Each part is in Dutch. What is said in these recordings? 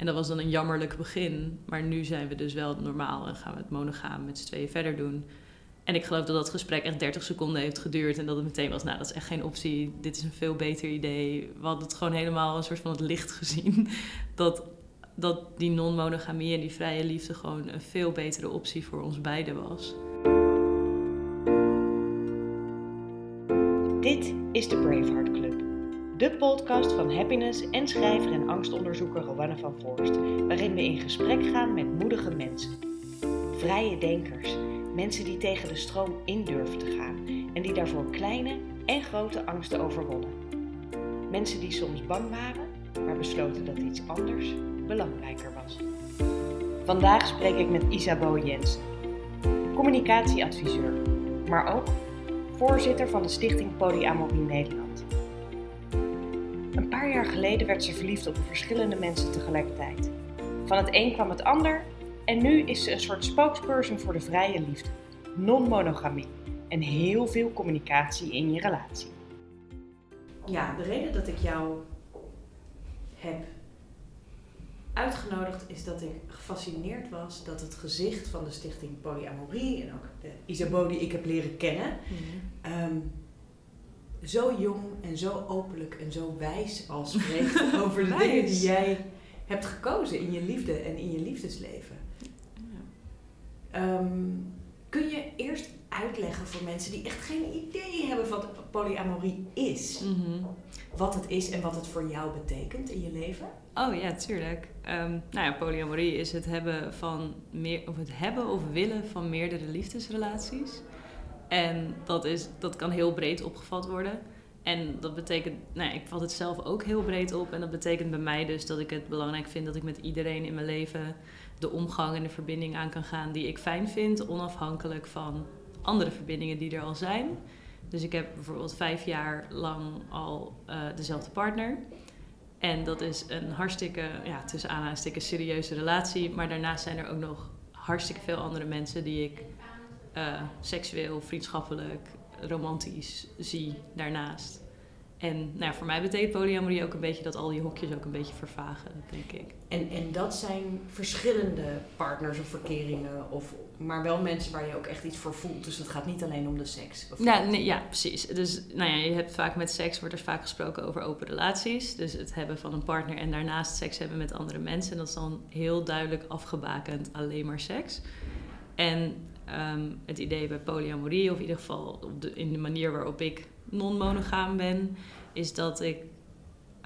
En dat was dan een jammerlijk begin. Maar nu zijn we dus wel normaal en gaan we het monogaam met z'n tweeën verder doen. En ik geloof dat dat gesprek echt 30 seconden heeft geduurd. En dat het meteen was, nou, dat is echt geen optie. Dit is een veel beter idee. We hadden het gewoon helemaal een soort van het licht gezien. Dat, dat die non-monogamie en die vrije liefde gewoon een veel betere optie voor ons beiden was. Dit is de Braveheart Club. De podcast van happiness en schrijver en angstonderzoeker Rowanne van Voorst. Waarin we in gesprek gaan met moedige mensen. Vrije denkers Mensen die tegen de stroom in durven te gaan en die daarvoor kleine en grote angsten overwonnen. Mensen die soms bang waren, maar besloten dat iets anders belangrijker was. Vandaag spreek ik met Isabo Jensen, communicatieadviseur, maar ook voorzitter van de stichting Polyamorie Nederland. Paar jaar geleden werd ze verliefd op verschillende mensen tegelijkertijd. Van het een kwam het ander en nu is ze een soort spokesperson voor de vrije liefde, non-monogamie en heel veel communicatie in je relatie. Ja, de reden dat ik jou heb uitgenodigd is dat ik gefascineerd was dat het gezicht van de stichting Polyamorie en ook de Isabeau die ik heb leren kennen, mhm. ehm, zo jong en zo openlijk en zo wijs als spreekt over de dingen die jij hebt gekozen in je liefde en in je liefdesleven. Ehm, kun je eerst uitleggen voor mensen die echt geen idee hebben wat polyamorie is? Mhm. Wat het is en wat het voor jou betekent in je leven? Oh ja, tuurlijk. Um, nou ja, polyamorie is het hebben van meer, of het hebben of willen van meerdere liefdesrelaties. En dat, is, dat kan heel breed opgevat worden. En dat betekent, nou, ik vat het zelf ook heel breed op. En dat betekent bij mij dus dat ik het belangrijk vind dat ik met iedereen in mijn leven de omgang en de verbinding aan kan gaan die ik fijn vind, onafhankelijk van andere verbindingen die er al zijn. Dus ik heb bijvoorbeeld vijf jaar lang al uh, dezelfde partner. En dat is een hartstikke, ja, tussen aanhalingstekens serieuze relatie. Maar daarnaast zijn er ook nog hartstikke veel andere mensen die ik uh, seksueel, vriendschappelijk, romantisch zie daarnaast. En nou, voor mij betekent polyamorie ook een beetje dat al die hokjes ook een beetje vervagen, denk ik. En, en dat zijn verschillende partners of verkeringen, of, maar wel mensen waar je ook echt iets voor voelt. Dus het gaat niet alleen om de seks. Ja, nee, ja, precies. Dus nou ja, je hebt vaak met seks wordt er vaak gesproken over open relaties. Dus het hebben van een partner en daarnaast seks hebben met andere mensen. En dat is dan heel duidelijk afgebakend alleen maar seks. En ehm, het idee bij polyamorie, of in ieder geval de, in de manier waarop ik non-monogaam ben, is dat ik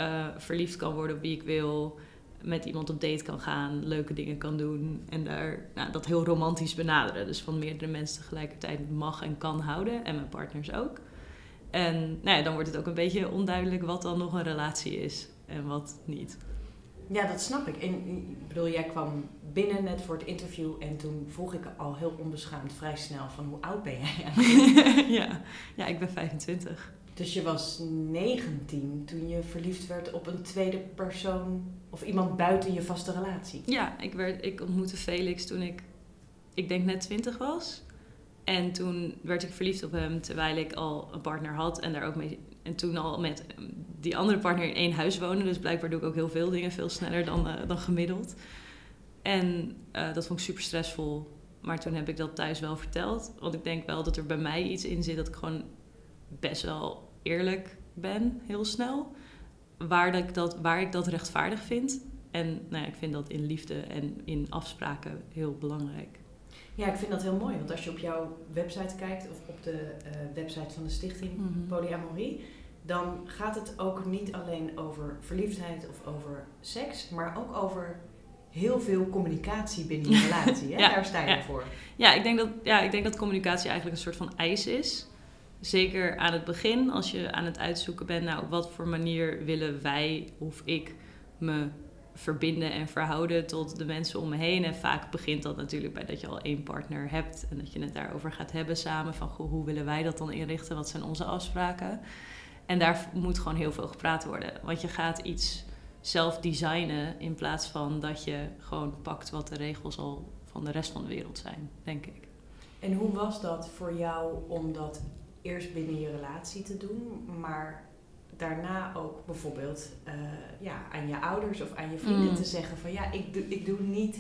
uh, verliefd kan worden op wie ik wil, met iemand op date kan gaan, leuke dingen kan doen en daar, nou, dat heel romantisch benaderen. Dus van meerdere mensen tegelijkertijd mag en kan houden en mijn partners ook. En nou ja, dan wordt het ook een beetje onduidelijk wat dan nog een relatie is en wat niet. Ja, dat snap ik. En ik bedoel, jij kwam binnen net voor het interview en toen vroeg ik al heel onbeschaamd vrij snel van hoe oud ben jij eigenlijk? ja. ja, ik ben 25. Dus je was 19 toen je verliefd werd op een tweede persoon of iemand buiten je vaste relatie? Ja, ik, werd, ik ontmoette Felix toen ik, ik denk net 20 was. En toen werd ik verliefd op hem terwijl ik al een partner had en daar ook mee. En toen al met die andere partner in één huis wonen. Dus blijkbaar doe ik ook heel veel dingen veel sneller dan, uh, dan gemiddeld. En uh, dat vond ik super stressvol. Maar toen heb ik dat thuis wel verteld. Want ik denk wel dat er bij mij iets in zit dat ik gewoon best wel eerlijk ben, heel snel. Waar, dat ik, dat, waar ik dat rechtvaardig vind. En nou ja, ik vind dat in liefde en in afspraken heel belangrijk. Ja, ik vind dat heel mooi. Want als je op jouw website kijkt, of op de uh, website van de stichting mm Polyamorie, dan gaat het ook niet alleen over verliefdheid of over seks, maar ook over heel veel communicatie binnen je relatie. Hè? Daar sta je ja. voor. Ja ik, denk dat, ja, ik denk dat communicatie eigenlijk een soort van eis is. Zeker aan het begin, als je aan het uitzoeken bent, nou, op wat voor manier willen wij of ik me verbinden en verhouden tot de mensen om me heen. En vaak begint dat natuurlijk bij dat je al één partner hebt en dat je het daarover gaat hebben samen. Van goh, hoe willen wij dat dan inrichten? Wat zijn onze afspraken? En daar moet gewoon heel veel gepraat worden. Want je gaat iets zelf designen in plaats van dat je gewoon pakt wat de regels al van de rest van de wereld zijn, denk ik. En hoe was dat voor jou om dat eerst binnen je relatie te doen, maar daarna ook bijvoorbeeld eh, ja, aan je ouders of aan je vrienden Mm. te zeggen van ja, ik doe, ik doe niet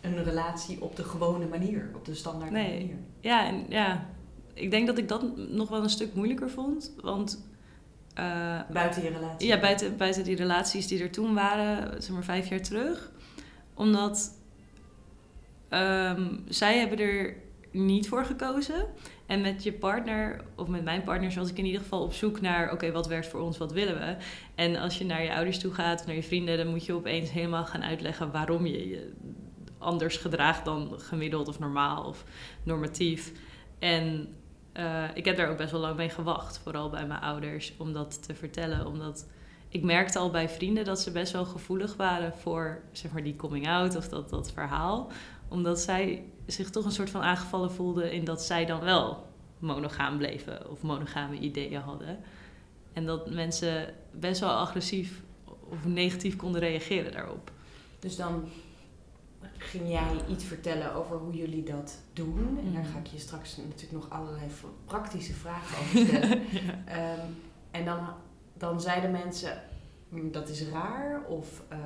een relatie op de gewone manier, op de standaard Nee. manier. Ja, en ja, ik denk dat ik dat nog wel een stuk moeilijker vond. Want eh, Buiten je relatie. ja, buiten, buiten die relaties die er toen waren, zeg maar vijf jaar terug. Omdat ehm, zij hebben er niet voor gekozen. En met je partner, of met mijn partner, was ik in ieder geval op zoek naar... oké, wat werkt voor ons, wat willen we? En als je naar je ouders toe gaat, naar je vrienden... dan moet je opeens helemaal gaan uitleggen waarom je je anders gedraagt dan gemiddeld of normaal of normatief. En eh, ik heb daar ook best wel lang mee gewacht, vooral bij mijn ouders, om dat te vertellen. Omdat ik merkte al bij vrienden dat ze best wel gevoelig waren voor zeg maar, die coming out of dat, dat verhaal. Omdat zij zich toch een soort van aangevallen voelden in dat zij dan wel monogaam bleven of monogame ideeën hadden. En dat mensen best wel agressief of negatief konden reageren daarop. Dus dan ging jij iets vertellen over hoe jullie dat doen. En daar Mhm. ga ik je straks natuurlijk nog allerlei praktische vragen over stellen. Ehm, en dan, dan zeiden mensen, "Mm, dat is raar. Of eh,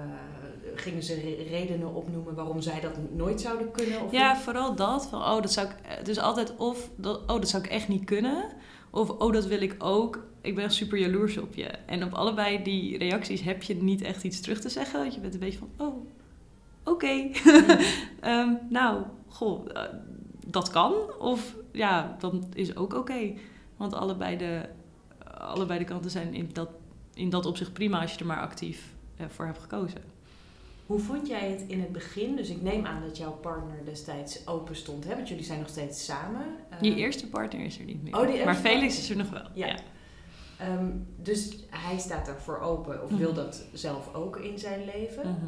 gingen ze re- redenen opnoemen waarom zij dat nooit zouden kunnen? Of Ja, vooral dat. Van, oh, dat zou ik. Dus altijd of dat, oh, dat zou ik echt niet kunnen. Of oh, dat wil ik ook. Ik ben super jaloers op je. En op allebei die reacties heb je niet echt iets terug te zeggen. Want je bent een beetje van, oh, oké. Ehm, nou, goh, eh, dat kan. Of ja, dan is ook oké. Want allebei de, allebei de kanten zijn in dat, in dat opzicht prima als je er maar actief eh, voor hebt gekozen. Hoe vond jij het in het begin? Dus ik neem aan dat jouw partner destijds open stond. Hè? Want jullie zijn nog steeds samen. Eh, Die eerste partner is er niet meer. Oh, die maar Felix is er nog wel. Ja. ja. Ehm, dus hij staat daarvoor open of Mhm. wil dat zelf ook in zijn leven. Mhm.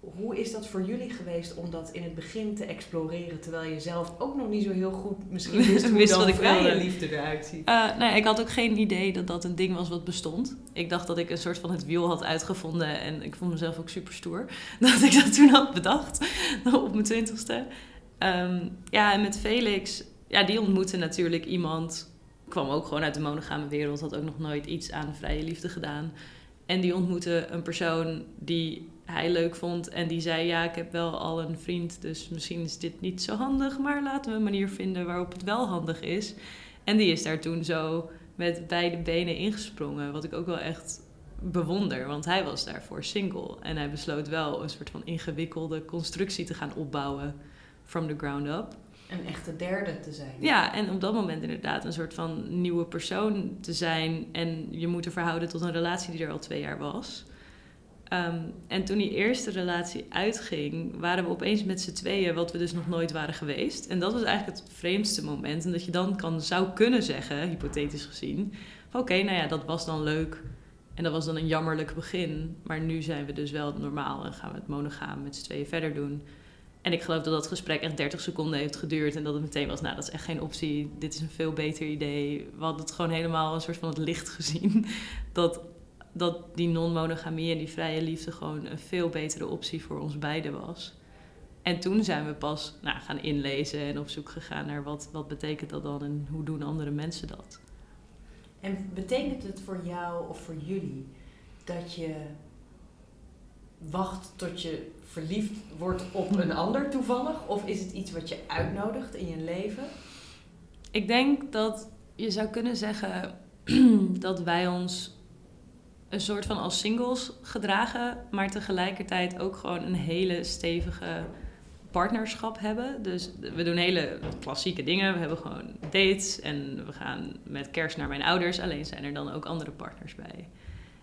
Hoe is dat voor jullie geweest om dat in het begin te exploreren, terwijl je zelf ook nog niet zo heel goed misschien wist hoe dan wat ik vrije liefde eruit ziet? Eh, nee, ik had ook geen idee dat dat een ding was wat bestond. Ik dacht dat ik een soort van het wiel had uitgevonden en ik vond mezelf ook super stoer. Dat ik dat toen had bedacht op mijn twintigste. Ehm, ja, en met Felix, ja, die ontmoette natuurlijk iemand. Kwam ook gewoon uit de monogame wereld, had ook nog nooit iets aan vrije liefde gedaan. En die ontmoette een persoon die hij leuk vond en die zei: Ja, ik heb wel al een vriend, dus misschien is dit niet zo handig, maar laten we een manier vinden waarop het wel handig is. En die is daar toen zo met beide benen ingesprongen, wat ik ook wel echt bewonder, want hij was daarvoor single en hij besloot wel een soort van ingewikkelde constructie te gaan opbouwen from the ground up. Een echte derde te zijn. Ja, en op dat moment inderdaad een soort van nieuwe persoon te zijn. En je moet er verhouden tot een relatie die er al twee jaar was. Ehm, en toen die eerste relatie uitging, waren we opeens met z'n tweeën, wat we dus nog nooit waren geweest. En dat was eigenlijk het vreemdste moment. En dat je dan kan, zou kunnen zeggen, hypothetisch gezien, oké, nou ja, dat was dan leuk. En dat was dan een jammerlijk begin. Maar nu zijn we dus wel normaal en gaan we het monogaam met z'n tweeën verder doen. En ik geloof dat dat gesprek echt 30 seconden heeft geduurd. En dat het meteen was, nou, dat is echt geen optie. Dit is een veel beter idee. We hadden het gewoon helemaal een soort van het licht gezien. Dat, dat die non-monogamie en die vrije liefde gewoon een veel betere optie voor ons beiden was. En toen zijn we pas nou, gaan inlezen en op zoek gegaan naar wat, wat betekent dat dan en hoe doen andere mensen dat. En betekent het voor jou of voor jullie dat je wacht tot je verliefd wordt op een ander toevallig? Of is het iets wat je uitnodigt in je leven? Ik denk dat je zou kunnen zeggen dat wij ons een soort van als singles gedragen, maar tegelijkertijd ook gewoon een hele stevige partnerschap hebben. Dus we doen hele klassieke dingen. We hebben gewoon dates en we gaan met kerst naar mijn ouders. Alleen zijn er dan ook andere partners bij.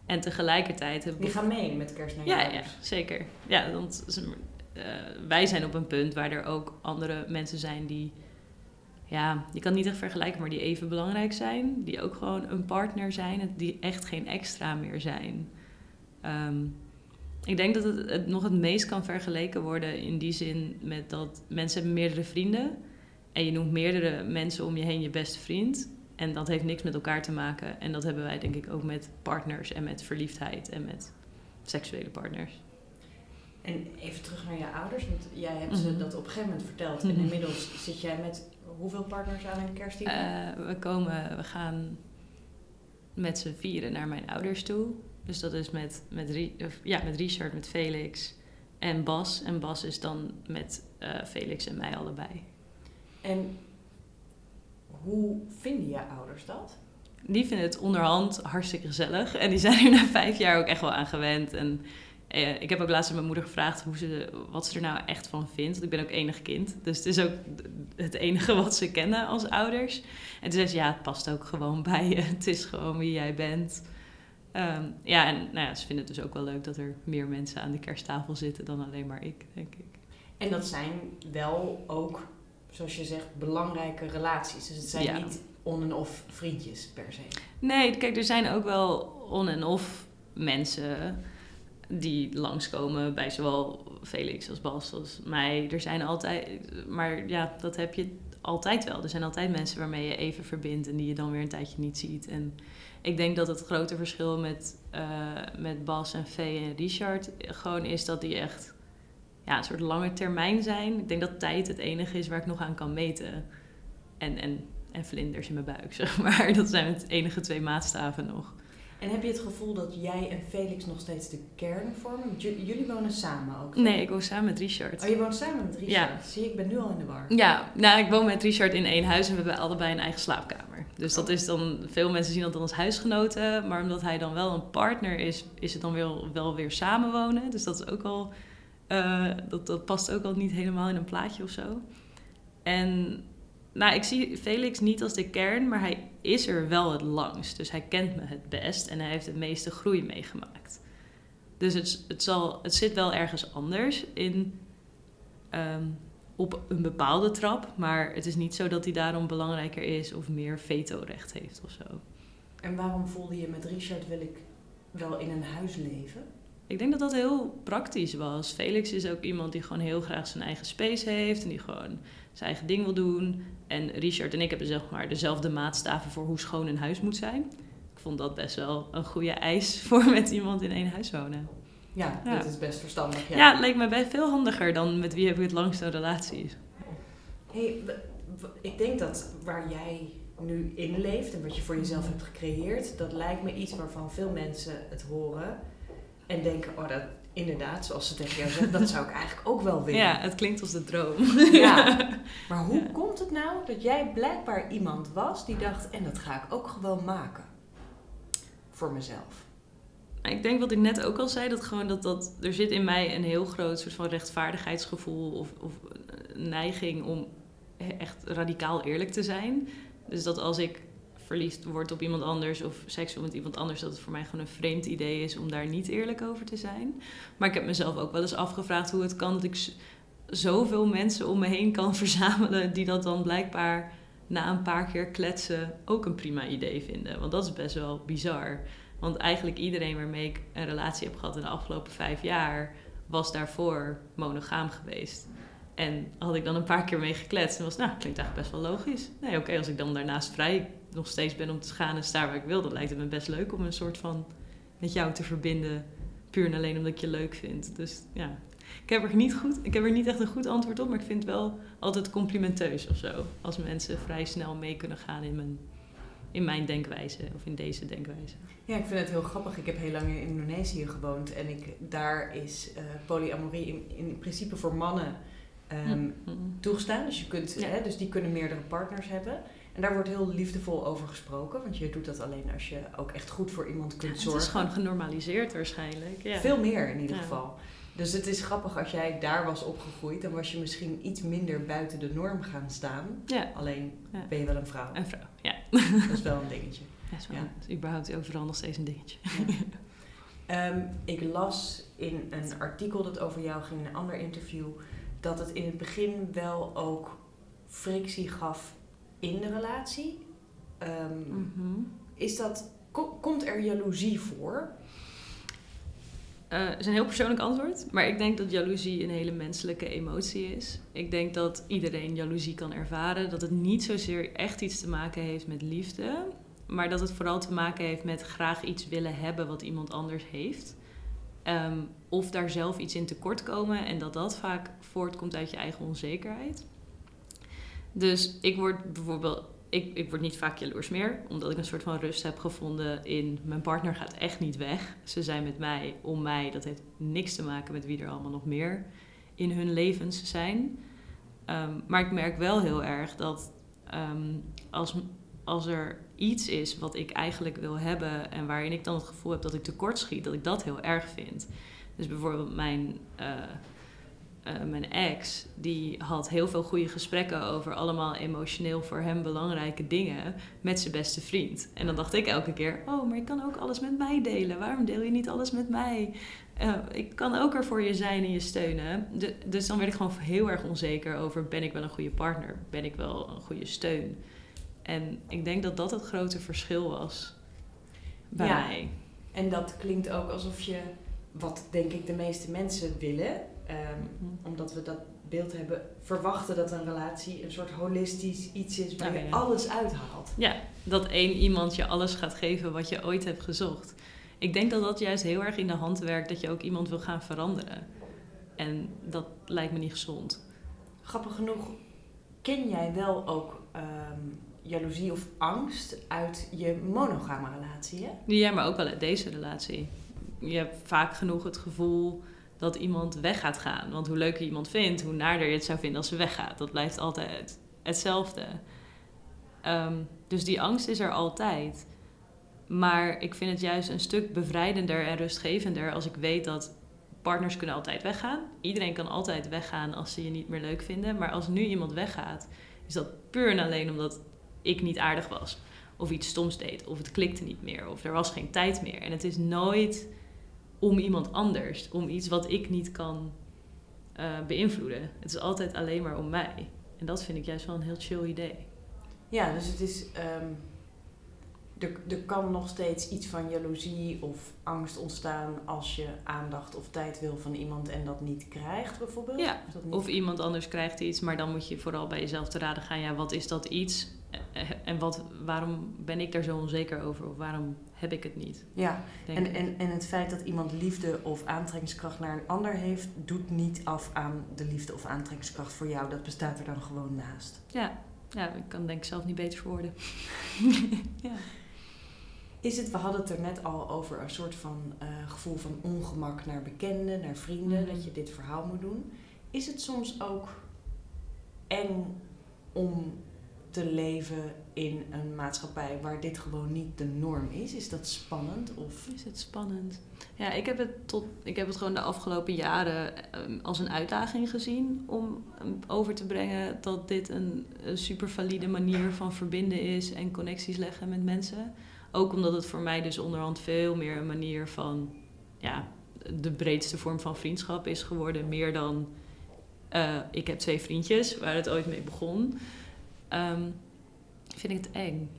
En tegelijkertijd hebben we Die gaan mee met kerst naar je ja, ja, ouders. zeker. Ja, want eh, wij zijn op een punt waar er ook andere mensen zijn die... Ja, je kan niet echt vergelijken, maar die even belangrijk zijn. Die ook gewoon een partner zijn. Die echt geen extra meer zijn. Ehm, ik denk dat het, het nog het meest kan vergeleken worden in die zin met dat mensen hebben meerdere vrienden. En je noemt meerdere mensen om je heen je beste vriend. En dat heeft niks met elkaar te maken. En dat hebben wij denk ik ook met partners en met verliefdheid en met seksuele partners. En even terug naar je ouders, want jij hebt ze Mhm. dat op een gegeven moment verteld. Mhm. En inmiddels zit jij met hoeveel partners aan een kerstdiner? Eh, we komen, we gaan met z'n vieren naar mijn ouders toe. Dus dat is met, met, ja, met Richard, met Felix en Bas. En Bas is dan met eh, Felix en mij allebei. En hoe vinden je ouders dat? Die vinden het onderhand hartstikke gezellig. En die zijn er na vijf jaar ook echt wel aan gewend. En eh, ik heb ook laatst aan mijn moeder gevraagd hoe ze, wat ze er nou echt van vindt. Want ik ben ook enig kind. Dus het is ook het enige wat ze kennen als ouders. En toen zei ze, ja, het past ook gewoon bij je. Het is gewoon wie jij bent. Ehm, ja, en nou ja, ze vinden het dus ook wel leuk dat er meer mensen aan de kersttafel zitten dan alleen maar ik, denk ik. En dat zijn wel ook, zoals je zegt, belangrijke relaties. Dus het zijn Ja. niet on- en off vriendjes per se. Nee, kijk, er zijn ook wel on- en off mensen die langskomen bij zowel Felix als Bas als mij. Er zijn altijd, maar ja, dat heb je altijd wel. Er zijn altijd mensen waarmee je even verbindt en die je dan weer een tijdje niet ziet. En ik denk dat het grote verschil met, eh, met Bas en Vee en Richard gewoon is dat die echt ja, een soort lange termijn zijn. Ik denk dat tijd het enige is waar ik nog aan kan meten. En, en, en vlinders in mijn buik, zeg maar. Dat zijn het enige twee maatstaven nog. En heb je het gevoel dat jij en Felix nog steeds de kern vormen? J- jullie wonen samen ook? Nee, ik woon samen met Richard. Oh, je woont samen met Richard? Ja. Zie ik ben nu al in de war. Ja, nou, ik woon met Richard in één huis en we hebben allebei een eigen slaapkamer. Dus dat is dan, veel mensen zien dat dan als huisgenoten, maar omdat hij dan wel een partner is, is het dan wel, wel weer samenwonen. Dus dat is ook al, eh, dat, dat past ook al niet helemaal in een plaatje of zo. En nou, ik zie Felix niet als de kern, maar hij is er wel het langst. Dus hij kent me het best en hij heeft de meeste groei meegemaakt. Dus het, het, zal, het zit wel ergens anders in, ehm, op een bepaalde trap. Maar het is niet zo dat hij daarom belangrijker is of meer vetorecht heeft of zo. En waarom voelde je met Richard wil ik wel in een huis leven? Ik denk dat dat heel praktisch was. Felix is ook iemand die gewoon heel graag zijn eigen space heeft en die gewoon zijn eigen ding wil doen. En Richard en ik hebben zeg maar dezelfde maatstaven voor hoe schoon een huis moet zijn. Ik vond dat best wel een goede eis voor met iemand in één huis wonen. Ja, Ja. dat is best verstandig. Ja. Ja, het leek me veel handiger dan met wie heb ik het langst een relatie. Hey, ik denk dat waar jij nu in leeft en wat je voor jezelf hebt gecreëerd, dat lijkt me iets waarvan veel mensen het horen en denken, oh dat inderdaad, zoals ze tegen jou dat zou ik eigenlijk ook wel willen. Ja, het klinkt als de droom. Ja. Maar hoe Ja. komt het nou dat jij blijkbaar iemand was die dacht, en dat ga ik ook gewoon maken? Voor mezelf. Ik denk wat ik net ook al zei, dat gewoon dat, dat er zit in mij een heel groot soort van rechtvaardigheidsgevoel of, of een neiging om echt radicaal eerlijk te zijn. Dus dat als ik verliefd word op iemand anders of seksueel met iemand anders, dat het voor mij gewoon een vreemd idee is om daar niet eerlijk over te zijn. Maar ik heb mezelf ook wel eens afgevraagd hoe het kan dat ik zoveel mensen om me heen kan verzamelen die dat dan blijkbaar na een paar keer kletsen ook een prima idee vinden. Want dat is best wel bizar. Want eigenlijk iedereen waarmee ik een relatie heb gehad in de afgelopen vijf jaar, was daarvoor monogaam geweest. En had ik dan een paar keer mee gekletst en was, nou, klinkt eigenlijk best wel logisch. Nee, oké, als ik dan daarnaast vrij nog steeds ben om te gaan en sta waar ik wil, dan lijkt het me best leuk om een soort van met jou te verbinden. Puur en alleen omdat ik je leuk vind. Dus ja, ik heb er niet goed, ik heb er niet echt een goed antwoord op, maar ik vind het wel altijd complimenteus of zo. Als mensen vrij snel mee kunnen gaan in mijn, in mijn denkwijze of in deze denkwijze. Ja, ik vind het heel grappig. Ik heb heel lang in Indonesië gewoond en ik, daar is eh, polyamorie in, in principe voor mannen ehm, Mhm. toegestaan. Dus, je kunt, Ja. hè, dus die kunnen meerdere partners hebben. En daar wordt heel liefdevol over gesproken, want je doet dat alleen als je ook echt goed voor iemand kunt Het zorgen. is gewoon genormaliseerd waarschijnlijk. Ja. Veel meer in ieder Ja. geval. Dus het is grappig als jij daar was opgegroeid, dan was je misschien iets minder buiten de norm gaan staan. Ja, Alleen ben je wel een vrouw. een vrouw. Ja, Dat is wel een dingetje. dat is wel is überhaupt overal nog steeds een dingetje. Ehm, ik las in een artikel dat over jou ging, in een ander interview, dat het in het begin wel ook frictie gaf in de relatie. Ehm, Mhm. Is dat, ko- komt er jaloezie voor? Eh, het is een heel persoonlijk antwoord, maar ik denk dat jaloezie een hele menselijke emotie is. Ik denk dat iedereen jaloezie kan ervaren, dat het niet zozeer echt iets te maken heeft met liefde, maar dat het vooral te maken heeft met graag iets willen hebben wat iemand anders heeft. Ehm, of daar zelf iets in tekort komen en dat dat vaak voortkomt uit je eigen onzekerheid. Dus ik word bijvoorbeeld, ik, ik word niet vaak jaloers meer, omdat ik een soort van rust heb gevonden in mijn partner gaat echt niet weg. Ze zijn met mij om mij. Dat heeft niks te maken met wie er allemaal nog meer in hun levens zijn. Ehm, maar ik merk wel heel erg dat ehm, als, als er iets is wat ik eigenlijk wil hebben en waarin ik dan het gevoel heb dat ik tekort schiet, dat ik dat heel erg vind. Dus bijvoorbeeld mijn. eh, eh, mijn ex, die had heel veel goede gesprekken over allemaal emotioneel voor hem belangrijke dingen met zijn beste vriend. En dan dacht ik elke keer, oh, maar je kan ook alles met mij delen. Waarom deel je niet alles met mij? Eh, ik kan ook er voor je zijn en je steunen. De- dus dan werd ik gewoon heel erg onzeker over, ben ik wel een goede partner? Ben ik wel een goede steun? En ik denk dat dat het grote verschil was bij Ja. mij. En dat klinkt ook alsof je, wat denk ik de meeste mensen willen, ehm, omdat we dat beeld hebben, verwachten dat een relatie een soort holistisch iets is waar Oh, je ja. alles uithaalt. Ja, dat één iemand je alles gaat geven wat je ooit hebt gezocht. Ik denk dat dat juist heel erg in de hand werkt dat je ook iemand wil gaan veranderen. En dat lijkt me niet gezond. Grappig genoeg, ken jij wel ook ehm, jaloezie of angst uit je monogame relatie? Hè? Ja, maar ook wel uit deze relatie. Je hebt vaak genoeg het gevoel dat iemand weg gaat gaan. Want hoe leuker je iemand vindt, hoe naarder je het zou vinden als ze weggaat. Dat blijft altijd hetzelfde. Ehm, dus die angst is er altijd. Maar ik vind het juist een stuk bevrijdender en rustgevender als ik weet dat partners kunnen altijd weggaan. Iedereen kan altijd weggaan als ze je niet meer leuk vinden. Maar als nu iemand weggaat, is dat puur en alleen omdat ik niet aardig was. Of iets stoms deed. Of het klikte niet meer. Of er was geen tijd meer. En het is nooit om iemand anders. Om iets wat ik niet kan eh, beïnvloeden. Het is altijd alleen maar om mij. En dat vind ik juist wel een heel chill idee. Ja, dus het is. ehm, er, er kan nog steeds iets van jaloezie of angst ontstaan als je aandacht of tijd wil van iemand en dat niet krijgt, bijvoorbeeld. Ja, dat niet- Of iemand anders krijgt iets, maar dan moet je vooral bij jezelf te raden gaan. Ja, wat is dat iets? Eh, En wat, waarom ben ik daar zo onzeker over? Of waarom heb ik het niet? ja. En, en, en het feit dat iemand liefde of aantrekkingskracht naar een ander heeft, doet niet af aan de liefde of aantrekkingskracht voor jou. Dat bestaat er dan gewoon naast. Ja, ja, ik kan denk ik zelf niet beter verwoorden. ja. Is het, we hadden het er net al over een soort van eh, gevoel van ongemak naar bekenden, naar vrienden, Mhm. dat je dit verhaal moet doen. Is het soms ook eng om te leven in een maatschappij waar dit gewoon niet de norm is? Is dat spannend? Of... Is het spannend? Ja, ik heb het, tot, ik heb het gewoon de afgelopen jaren ehm, als een uitdaging gezien om ehm, over te brengen dat dit een, super valide manier van verbinden is en connecties leggen met mensen. Ook omdat het voor mij dus onderhand veel meer een manier van, ja, de breedste vorm van vriendschap is geworden. Meer dan, eh, ik heb twee vriendjes, waar het ooit mee begon. Ehm, vind ik het eng.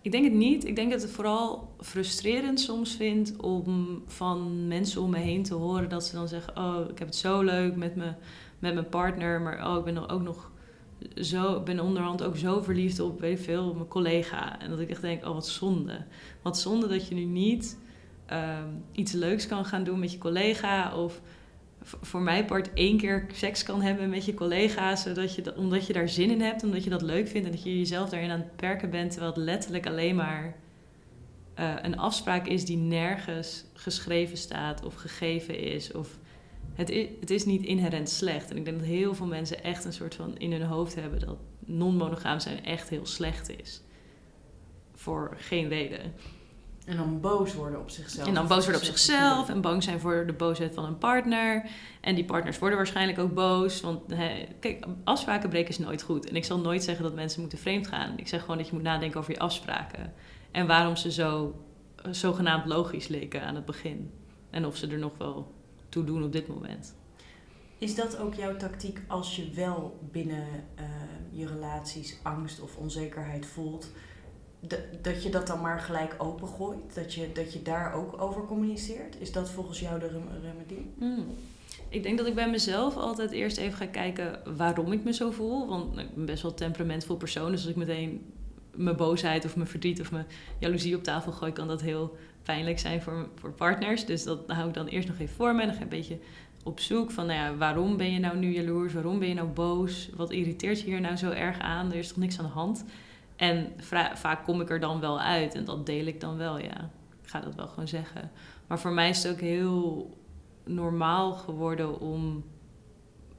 Ik denk het niet. Ik denk dat het vooral frustrerend soms vind om van mensen om me heen te horen dat ze dan zeggen: Oh, ik heb het zo leuk met, me, met mijn partner, maar oh, ik ben ook nog zo, ben onderhand ook zo verliefd op, weet ik veel, mijn collega. En dat ik echt denk: Oh, wat zonde. Wat zonde dat je nu niet ehm, iets leuks kan gaan doen met je collega of voor mijn part één keer seks kan hebben met je collega's, zodat je dat, omdat je daar zin in hebt, omdat je dat leuk vindt en dat je jezelf daarin aan het perken bent, terwijl het letterlijk alleen maar eh, een afspraak is die nergens geschreven staat of gegeven is. Of het, is, het is niet inherent slecht. En ik denk dat heel veel mensen echt een soort van in hun hoofd hebben dat non-monogaam zijn echt heel slecht is. Voor geen reden. En dan boos worden op zichzelf. En dan boos worden op zichzelf en bang zijn voor de boosheid van een partner. En die partners worden waarschijnlijk ook boos. Want hè, kijk, afspraken breken is nooit goed. En ik zal nooit zeggen dat mensen moeten vreemd gaan. Ik zeg gewoon dat je moet nadenken over je afspraken. En waarom ze zo eh, zogenaamd logisch leken aan het begin. En of ze er nog wel toe doen op dit moment. Is dat ook jouw tactiek als je wel binnen eh, je relaties angst of onzekerheid voelt? Dat je dat dan maar gelijk opengooit? Dat je, dat je daar ook over communiceert? Is dat volgens jou de rem- remedie? Hmm. Ik denk dat ik bij mezelf altijd eerst even ga kijken waarom ik me zo voel. Want ik ben best wel temperamentvol persoon. Dus als ik meteen mijn boosheid of mijn verdriet of mijn jaloezie op tafel gooi, kan dat heel pijnlijk zijn voor, voor partners. Dus dat hou ik dan eerst nog even voor me. En dan ga ik een beetje op zoek van, nou ja, waarom ben je nou nu jaloers? Waarom ben je nou boos? Wat irriteert je hier nou zo erg aan? Er is toch niks aan de hand? En vaak kom ik er dan wel uit en dat deel ik dan wel, ja. Ik ga dat wel gewoon zeggen. Maar voor mij is het ook heel normaal geworden om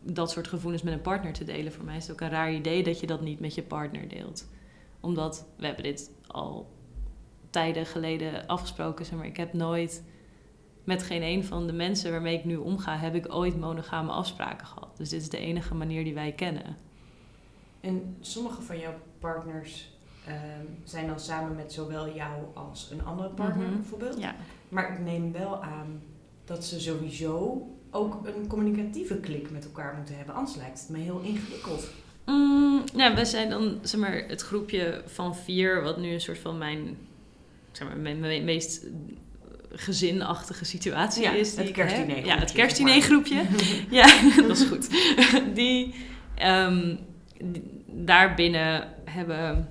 dat soort gevoelens met een partner te delen. Voor mij is het ook een raar idee dat je dat niet met je partner deelt. Omdat we hebben dit al tijden geleden afgesproken. Zeg maar, ik heb nooit met geen een van de mensen waarmee ik nu omga, heb ik ooit monogame afspraken gehad. Dus dit is de enige manier die wij kennen. En sommige van jouw partners ehm, zijn dan samen met zowel jou als een andere partner mhm. bijvoorbeeld. Ja. Maar ik neem wel aan dat ze sowieso ook een communicatieve klik met elkaar moeten hebben. Anders lijkt het me heel ingewikkeld. Mm, ja, we zijn dan zeg maar, het groepje van vier, wat nu een soort van mijn, zeg maar, mijn, meest gezinachtige situatie is. Die het kerstdiner Ja, het kerstdinergroepje. ja, dat is goed. die, um, die, daarbinnen hebben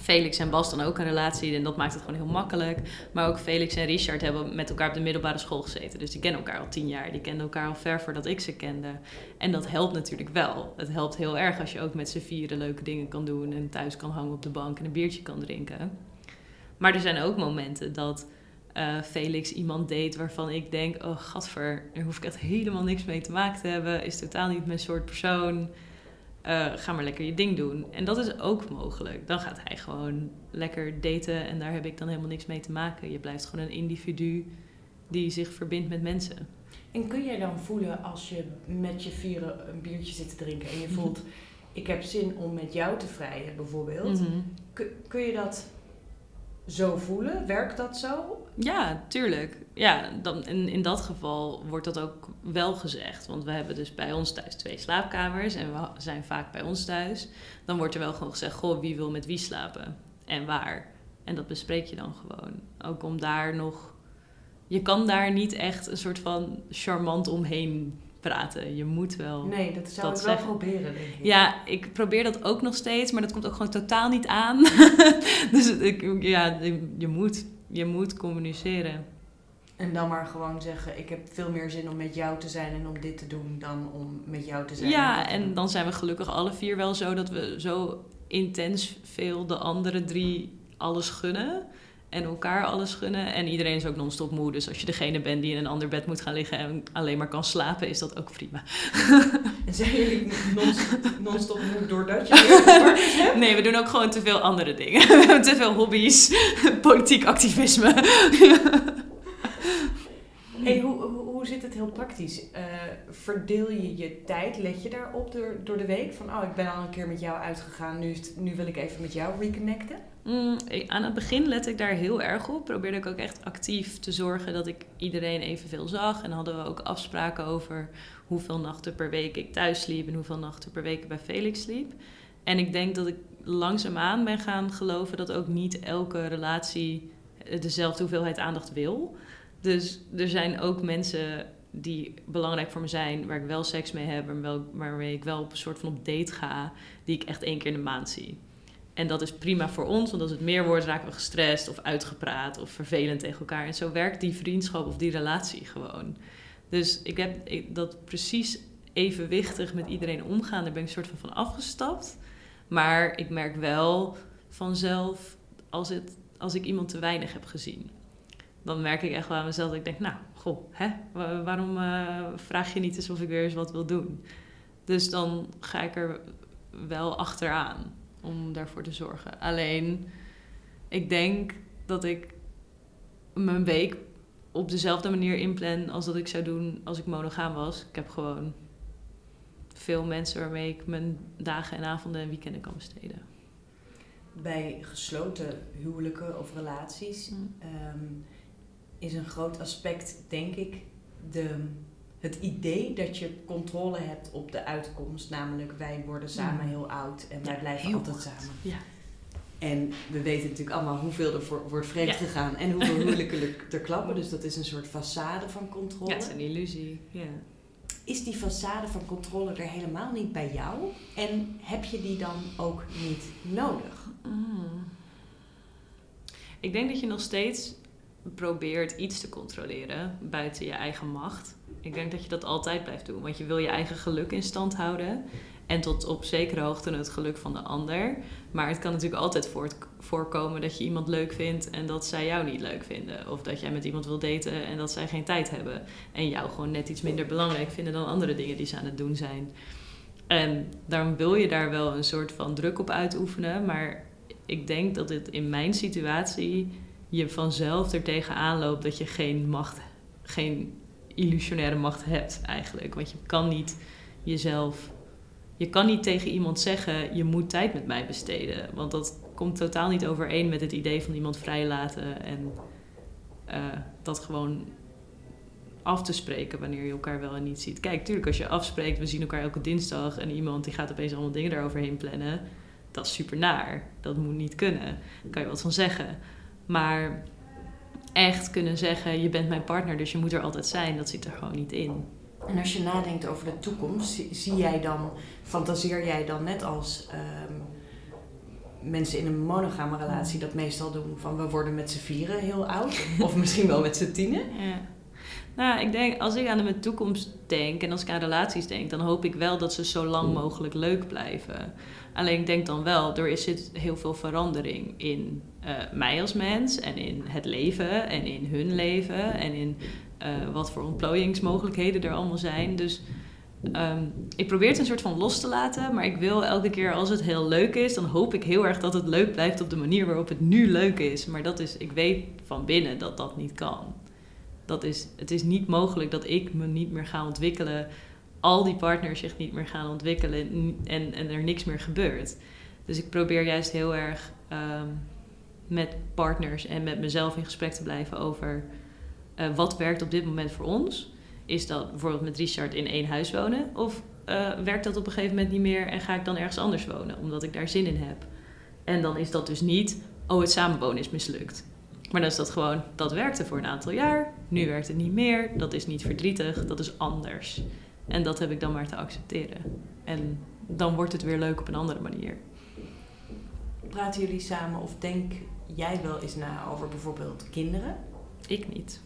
Felix en Bas dan ook een relatie en dat maakt het gewoon heel makkelijk. Maar ook Felix en Richard hebben met elkaar op de middelbare school gezeten. Dus die kennen elkaar al tien jaar. Die kenden elkaar al ver voordat ik ze kende. En dat helpt natuurlijk wel. Het helpt heel erg als je ook met z'n vieren leuke dingen kan doen en thuis kan hangen op de bank en een biertje kan drinken. Maar er zijn ook momenten dat uh, Felix iemand date waarvan ik denk: oh, gadver, daar hoef ik echt helemaal niks mee te maken te hebben. Is totaal niet mijn soort persoon. Uh, ga maar lekker je ding doen. En dat is ook mogelijk. Dan gaat hij gewoon lekker daten en daar heb ik dan helemaal niks mee te maken. Je blijft gewoon een individu die zich verbindt met mensen. En kun jij dan voelen als je met je vieren een biertje zit te drinken en je voelt, ik heb zin om met jou te vrijen bijvoorbeeld. Mhm. Kun je dat zo voelen? Werkt dat zo? Ja, tuurlijk. Ja, dan, in, in dat geval wordt dat ook wel gezegd. Want we hebben dus bij ons thuis twee slaapkamers en we zijn vaak bij ons thuis. Dan wordt er wel gewoon gezegd: Goh, wie wil met wie slapen en waar? En dat bespreek je dan gewoon. Ook om daar nog. Je kan daar niet echt een soort van charmant omheen praten. Je moet wel. Nee, dat zou ik wel proberen, denk ik. Ja, ik probeer dat ook nog steeds, maar dat komt ook gewoon totaal niet aan. dus ik, ja, je moet, je moet communiceren. En dan maar gewoon zeggen: Ik heb veel meer zin om met jou te zijn en om dit te doen dan om met jou te zijn. Ja, en dan zijn we gelukkig alle vier wel zo dat we zo intens veel de andere drie alles gunnen en elkaar alles gunnen. En iedereen is ook non-stop moe. Dus als je degene bent die in een ander bed moet gaan liggen en alleen maar kan slapen, is dat ook prima. En zijn jullie non-stop moe doordat je hebt? Nee, we doen ook gewoon te veel andere dingen. We hebben te veel hobby's, politiek activisme. Hey, hoe, hoe, zit het heel praktisch? Uh, verdeel je je tijd? Let je daarop door, door de week? Van, oh, ik ben al een keer met jou uitgegaan, nu, nu wil ik even met jou reconnecten? Mm, aan het begin let ik daar heel erg op. Probeerde ik ook echt actief te zorgen dat ik iedereen evenveel zag. En hadden we ook afspraken over hoeveel nachten per week ik thuis sliep en hoeveel nachten per week bij Felix sliep. En ik denk dat ik langzaamaan ben gaan geloven dat ook niet elke relatie dezelfde hoeveelheid aandacht wil. Dus er zijn ook mensen die belangrijk voor me zijn, waar ik wel seks mee heb, en waarmee ik wel op een soort van op date ga, die ik echt één keer in de maand zie. En dat is prima voor ons, want als het meer wordt, raken we gestrest of uitgepraat of vervelend tegen elkaar. En zo werkt die vriendschap of die relatie gewoon. Dus ik heb dat precies evenwichtig met iedereen omgaan. Daar ben ik een soort van van afgestapt. Maar ik merk wel vanzelf als, het, als ik iemand te weinig heb gezien. Dan merk ik echt wel aan mezelf dat ik denk, nou, goh, hè, waarom uh, vraag je niet eens of ik weer eens wat wil doen? Dus dan ga ik er wel achteraan om daarvoor te zorgen. Alleen, ik denk dat ik mijn week op dezelfde manier inplan als dat ik zou doen als ik monogaam was. Ik heb gewoon veel mensen waarmee ik mijn dagen en avonden en weekenden kan besteden. Bij gesloten huwelijken of relaties mm. ehm, is een groot aspect, denk ik, de het idee dat je controle hebt op de uitkomst. Namelijk, wij worden samen mm. heel oud en wij blijven altijd samen. Ja. En we weten natuurlijk allemaal hoeveel er voor, wordt vreemd gegaan en hoeveel huwelijken er klappen. Dus dat is een soort façade van controle. Ja, het is een illusie. Ja. Is die façade van controle er helemaal niet bij jou? En heb je die dan ook niet nodig? Mm. Ik denk dat je nog steeds probeert iets te controleren buiten je eigen macht. Ik denk dat je dat altijd blijft doen, want je wil je eigen geluk in stand houden. En tot op zekere hoogte het geluk van de ander. Maar het kan natuurlijk altijd voorkomen dat je iemand leuk vindt en dat zij jou niet leuk vinden. Of dat jij met iemand wil daten en dat zij geen tijd hebben. En jou gewoon net iets minder belangrijk vinden dan andere dingen die ze aan het doen zijn. En daarom wil je daar wel een soort van druk op uitoefenen. Maar ik denk dat het in mijn situatie je vanzelf er tegenaan loopt dat je geen macht, geen illusionaire macht hebt eigenlijk. Want je kan niet jezelf je kan niet tegen iemand zeggen: je moet tijd met mij besteden. Want dat komt totaal niet overeen met het idee van iemand vrijlaten en uh, dat gewoon af te spreken wanneer je elkaar wel en niet ziet. Kijk, tuurlijk, als je afspreekt, we zien elkaar elke dinsdag en iemand die gaat opeens allemaal dingen daaroverheen plannen, dat is super naar. Dat moet niet kunnen. Daar kan je wat van zeggen. Maar echt kunnen zeggen: je bent mijn partner, dus je moet er altijd zijn, dat zit er gewoon niet in. En als je nadenkt over de toekomst, zie jij dan, fantaseer jij dan net als ehm, mensen in een monogame relatie dat meestal doen van we worden met z'n vieren heel oud, of misschien wel met z'n tienen? Ja. Nou, ik denk, als ik aan de toekomst denk en als ik aan relaties denk, dan hoop ik wel dat ze zo lang mogelijk leuk blijven. Alleen ik denk dan wel, er zit heel veel verandering in uh, mij als mens en in het leven en in hun leven en in uh, wat voor ontplooiingsmogelijkheden er allemaal zijn. Dus um, ik probeer het een soort van los te laten, maar ik wil elke keer als het heel leuk is, dan hoop ik heel erg dat het leuk blijft op de manier waarop het nu leuk is. Maar dat is, ik weet van binnen dat dat niet kan. Dat is, het is niet mogelijk dat ik me niet meer ga ontwikkelen, al die partners zich niet meer gaan ontwikkelen en, en er niks meer gebeurt. Dus ik probeer juist heel erg um, met partners en met mezelf in gesprek te blijven over uh, wat werkt op dit moment voor ons? Is dat bijvoorbeeld met Richard in één huis wonen? Of uh, werkt dat op een gegeven moment niet meer en ga ik dan ergens anders wonen, omdat ik daar zin in heb? En dan is dat dus niet, oh, het samenwonen is mislukt. Maar dan is dat gewoon, dat werkte voor een aantal jaar, nu werkt het niet meer, dat is niet verdrietig, dat is anders. En dat heb ik dan maar te accepteren. En dan wordt het weer leuk op een andere manier. Praten jullie samen of denk jij wel eens na over bijvoorbeeld kinderen? Ik niet.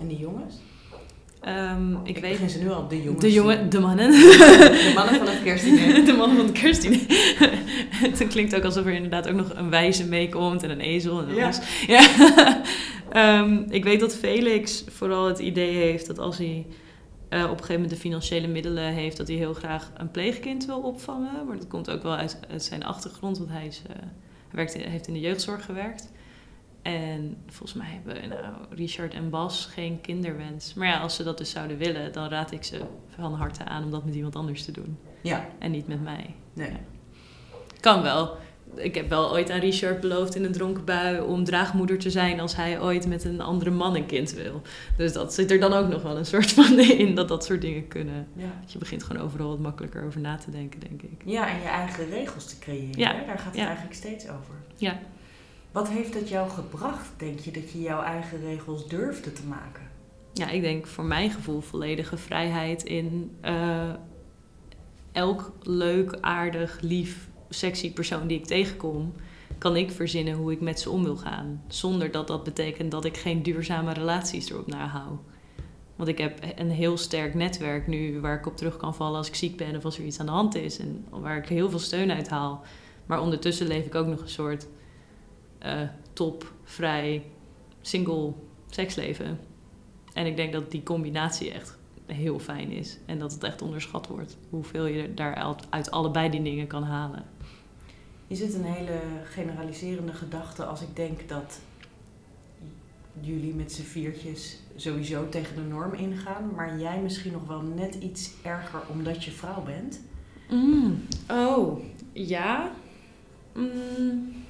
En die jongens? Um, ik, ik weet. ze nu al de jongens. De jongen, de mannen. De mannen van het kerstdiner. De mannen van het kerstdiner. het klinkt ook alsof er inderdaad ook nog een wijze meekomt en een ezel en een ja. ja. um, ik weet dat Felix vooral het idee heeft dat als hij uh, op een gegeven moment de financiële middelen heeft, dat hij heel graag een pleegkind wil opvangen. Maar dat komt ook wel uit, uit zijn achtergrond, want hij, is, uh, hij werkt in, heeft in de jeugdzorg gewerkt. En volgens mij hebben nou, Richard en Bas geen kinderwens. Maar ja, als ze dat dus zouden willen, dan raad ik ze van harte aan om dat met iemand anders te doen. Ja. En niet met mij. Nee. Kan wel. Ik heb wel ooit aan Richard beloofd in een dronken bui om draagmoeder te zijn als hij ooit met een andere man een kind wil. Dus dat zit er dan ook nog wel een soort van in dat dat soort dingen kunnen. Ja. Je begint gewoon overal wat makkelijker over na te denken, denk ik. Ja, en je eigen regels te creëren. Ja. Daar gaat het eigenlijk steeds over. Ja. Wat heeft het jou gebracht, denk je, dat je jouw eigen regels durfde te maken? Ja, ik denk voor mijn gevoel volledige vrijheid in uh, elk leuk, aardig, lief, sexy persoon die ik tegenkom, kan ik verzinnen hoe ik met ze om wil gaan. Zonder dat dat betekent dat ik geen duurzame relaties erop nahoud. Want ik heb een heel sterk netwerk nu waar ik op terug kan vallen als ik ziek ben of als er iets aan de hand is. En waar ik heel veel steun uit haal. Maar ondertussen leef ik ook nog een soort uh, top, vrij, single seksleven. En ik denk dat die combinatie echt heel fijn is. En dat het echt onderschat wordt. Hoeveel je daar uit allebei die dingen kan halen. Is het een hele generaliserende gedachte als ik denk dat jullie met z'n viertjes sowieso tegen de norm ingaan, maar jij misschien nog wel net iets erger omdat je vrouw bent? Mm. Oh, ja. Mm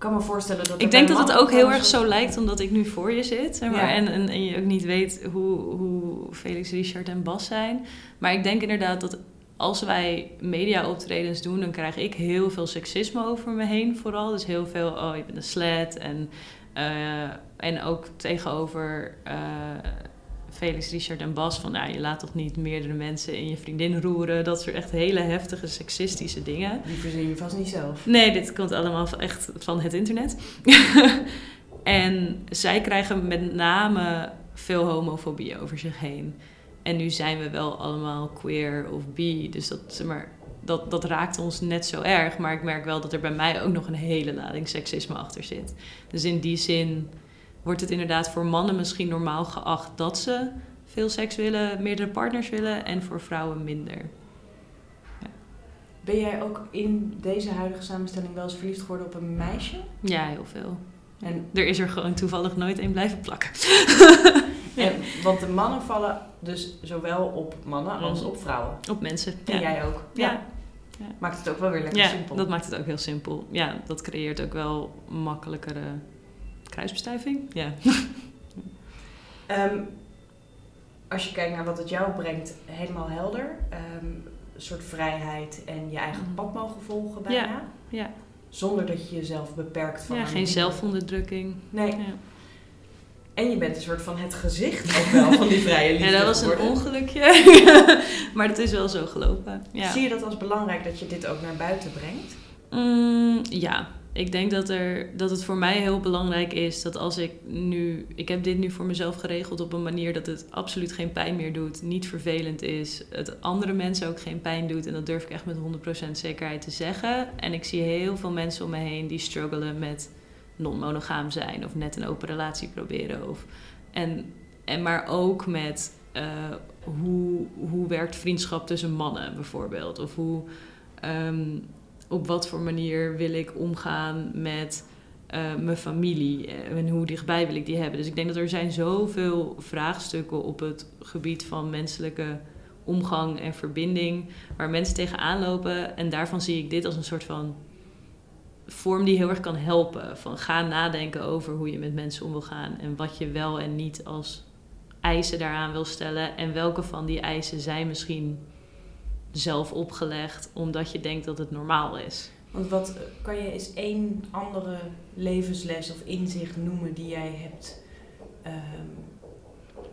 kan me voorstellen dat. Ik denk dat het ook heel erg zo lijkt omdat ik nu voor je zit. Zeg maar, en, en, en, je ook niet weet hoe, hoe Felix, Richard en Bas zijn. Maar ik denk inderdaad dat als wij media-optredens doen, dan krijg ik heel veel seksisme over me heen, vooral. Dus heel veel, oh, je bent een slet. En, uh, en ook tegenover. Uh, Felix, Richard en Bas van nou, je laat toch niet meerdere mensen in je vriendin roeren. Dat soort echt hele heftige seksistische dingen. Die verzin je vast niet zelf. Nee, dit komt allemaal echt van het internet. En zij krijgen met name veel homofobie over zich heen. En nu zijn we wel allemaal queer of bi, dus dat, zeg maar, dat, dat raakt ons net zo erg. Maar ik merk wel dat er bij mij ook nog een hele lading seksisme achter zit. Dus in die zin wordt het inderdaad voor mannen misschien normaal geacht dat ze veel seks willen, meerdere partners willen, en voor vrouwen minder. Ben jij ook in deze huidige samenstelling wel eens verliefd geworden op een meisje? Ja, heel veel. En, Er is er gewoon toevallig nooit één blijven plakken. en, want de mannen vallen dus zowel op mannen als Mhm. op vrouwen. Op mensen. En Ja. jij ook. Ja. Maakt het ook wel weer lekker ja, simpel. dat maakt het ook heel simpel. Ja, dat creëert ook wel makkelijkere kruisbestuiving. Ja. Ehm, als je kijkt naar wat het jou brengt, helemaal helder. Ehm, een soort vrijheid en je eigen Mhm. pad mogen volgen bijna. Ja. Zonder dat je jezelf beperkt van ja, een geen zelfonderdrukking. Nee. Ja. En je bent een soort van het gezicht ook wel van die vrije liefde Ja, dat was een geworden. ongelukje. maar het is wel zo gelopen. Ja. Zie je dat als belangrijk dat je dit ook naar buiten brengt? Mm, ja, ik denk dat, er, dat het voor mij heel belangrijk is dat als ik nu... Ik heb dit nu voor mezelf geregeld op een manier dat het absoluut geen pijn meer doet. Niet vervelend is. Het andere mensen ook geen pijn doet. En dat durf ik echt met 100% zekerheid te zeggen. En ik zie heel veel mensen om me heen die struggelen met non-monogaam zijn. Of net een open relatie proberen. Of, en, en maar ook met... eh, hoe, hoe werkt vriendschap tussen mannen bijvoorbeeld? Of hoe... ehm, op wat voor manier wil ik omgaan met eh, mijn familie en hoe dichtbij wil ik die hebben. Dus ik denk dat er zijn zoveel vraagstukken op het gebied van menselijke omgang en verbinding waar mensen tegenaan lopen. En daarvan zie ik dit als een soort van vorm die heel erg kan helpen. Van ga nadenken over hoe je met mensen om wil gaan en wat je wel en niet als eisen daaraan wil stellen. En welke van die eisen zijn misschien zelf opgelegd omdat je denkt dat het normaal is. Want wat kan je eens één andere levensles of inzicht noemen die jij hebt ehm,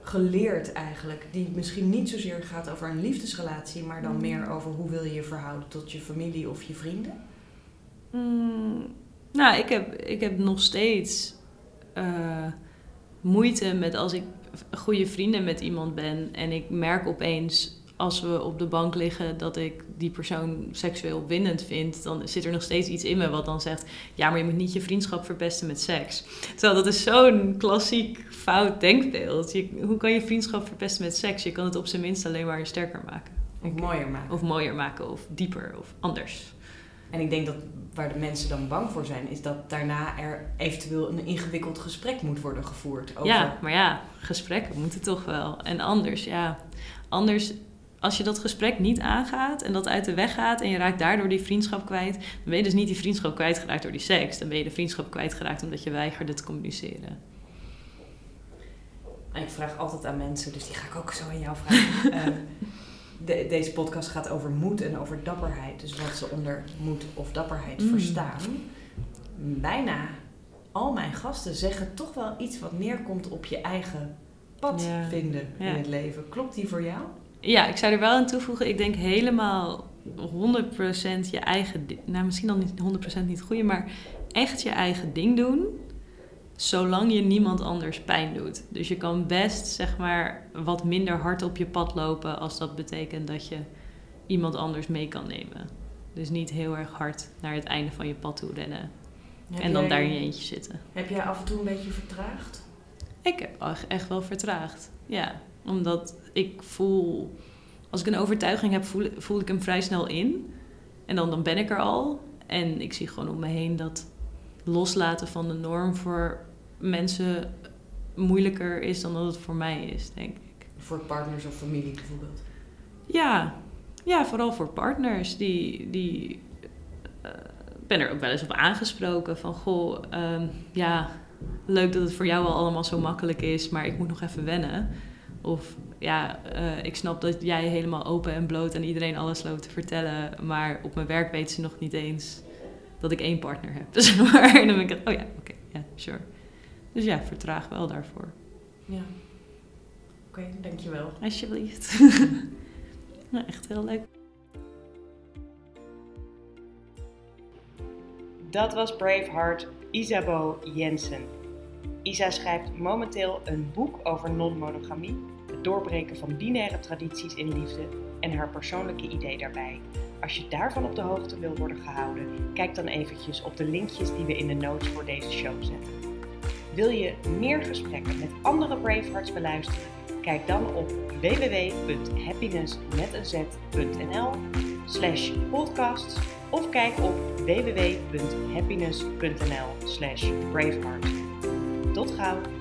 geleerd eigenlijk? Die misschien niet zozeer gaat over een liefdesrelatie, maar dan Mm. meer over hoe wil je je verhouden tot je familie of je vrienden? Mm, nou, ik heb, ik heb nog steeds eh, moeite met als ik goede vrienden met iemand ben en ik merk opeens als we op de bank liggen dat ik die persoon seksueel winnend vind, dan zit er nog steeds iets in me wat dan zegt: ja, maar je moet niet je vriendschap verpesten met seks. Terwijl dat is zo'n klassiek fout denkbeeld. Je, hoe kan je vriendschap verpesten met seks? Je kan het op zijn minst alleen maar sterker maken. Of mooier maken. Of mooier maken, of dieper, of anders. En ik denk dat waar de mensen dan bang voor zijn, is dat daarna er eventueel een ingewikkeld gesprek moet worden gevoerd. Over... Ja, maar ja, gesprekken moeten toch wel. En anders, ja. Anders, als je dat gesprek niet aangaat en dat uit de weg gaat en je raakt daardoor die vriendschap kwijt, dan ben je dus niet die vriendschap kwijtgeraakt door die seks. Dan ben je de vriendschap kwijtgeraakt omdat je weigerde te communiceren. En ik vraag altijd aan mensen, dus die ga ik ook zo aan jou vragen. De- deze podcast gaat over moed en over dapperheid. Dus wat ze onder moed of dapperheid Mm. verstaan. Bijna al mijn gasten zeggen toch wel iets wat neerkomt op je eigen pad Ja. vinden Ja. in het leven. Klopt die voor jou? Ja, ik zou er wel aan toevoegen. Ik denk helemaal 100% je eigen... Nou, misschien dan niet 100% niet goede, maar echt je eigen ding doen. Zolang je niemand anders pijn doet. Dus je kan best, zeg maar, wat minder hard op je pad lopen... als dat betekent dat je iemand anders mee kan nemen. Dus niet heel erg hard naar het einde van je pad toe rennen. Heb en dan jij- daar in je eentje zitten. Heb jij af en toe een beetje vertraagd? Ik heb echt- echt wel vertraagd. Ja, omdat ik voel... Als ik een overtuiging heb, voel, voel ik hem vrij snel in. En dan, dan ben ik er al. En ik zie gewoon om me heen dat loslaten van de norm voor mensen moeilijker is dan dat het voor mij is, denk ik. Voor partners of familie bijvoorbeeld? Ja, ja vooral voor partners. Die, die eh, ik ben er ook wel eens op aangesproken van... Goh, ehm, ja, leuk dat het voor jou al allemaal zo makkelijk is... maar ik moet nog even wennen. Of ja, eh, ik snap dat jij helemaal open en bloot... aan iedereen alles loopt te vertellen... maar op mijn werk weten ze nog niet eens dat ik één partner heb. Maar. En dan ben ik, oh ja, oké, ja, sure. Dus ja, vertraag wel daarvoor. Ja. Oké, dankjewel. Alsjeblieft. nou, echt heel leuk. Dat was Braveheart Isabeau Jensen. Isa schrijft momenteel een boek over non-monogamie, doorbreken van binaire tradities in liefde en haar persoonlijke idee daarbij. Als je daarvan op de hoogte wil worden gehouden, kijk dan eventjes op de linkjes die we in de notes voor deze show zetten. Wil je meer gesprekken met andere Bravehearts beluisteren? Kijk dan op www.happinessmetz.nl slash podcasts of kijk op www.happiness.nl slash braveheart. Tot gauw!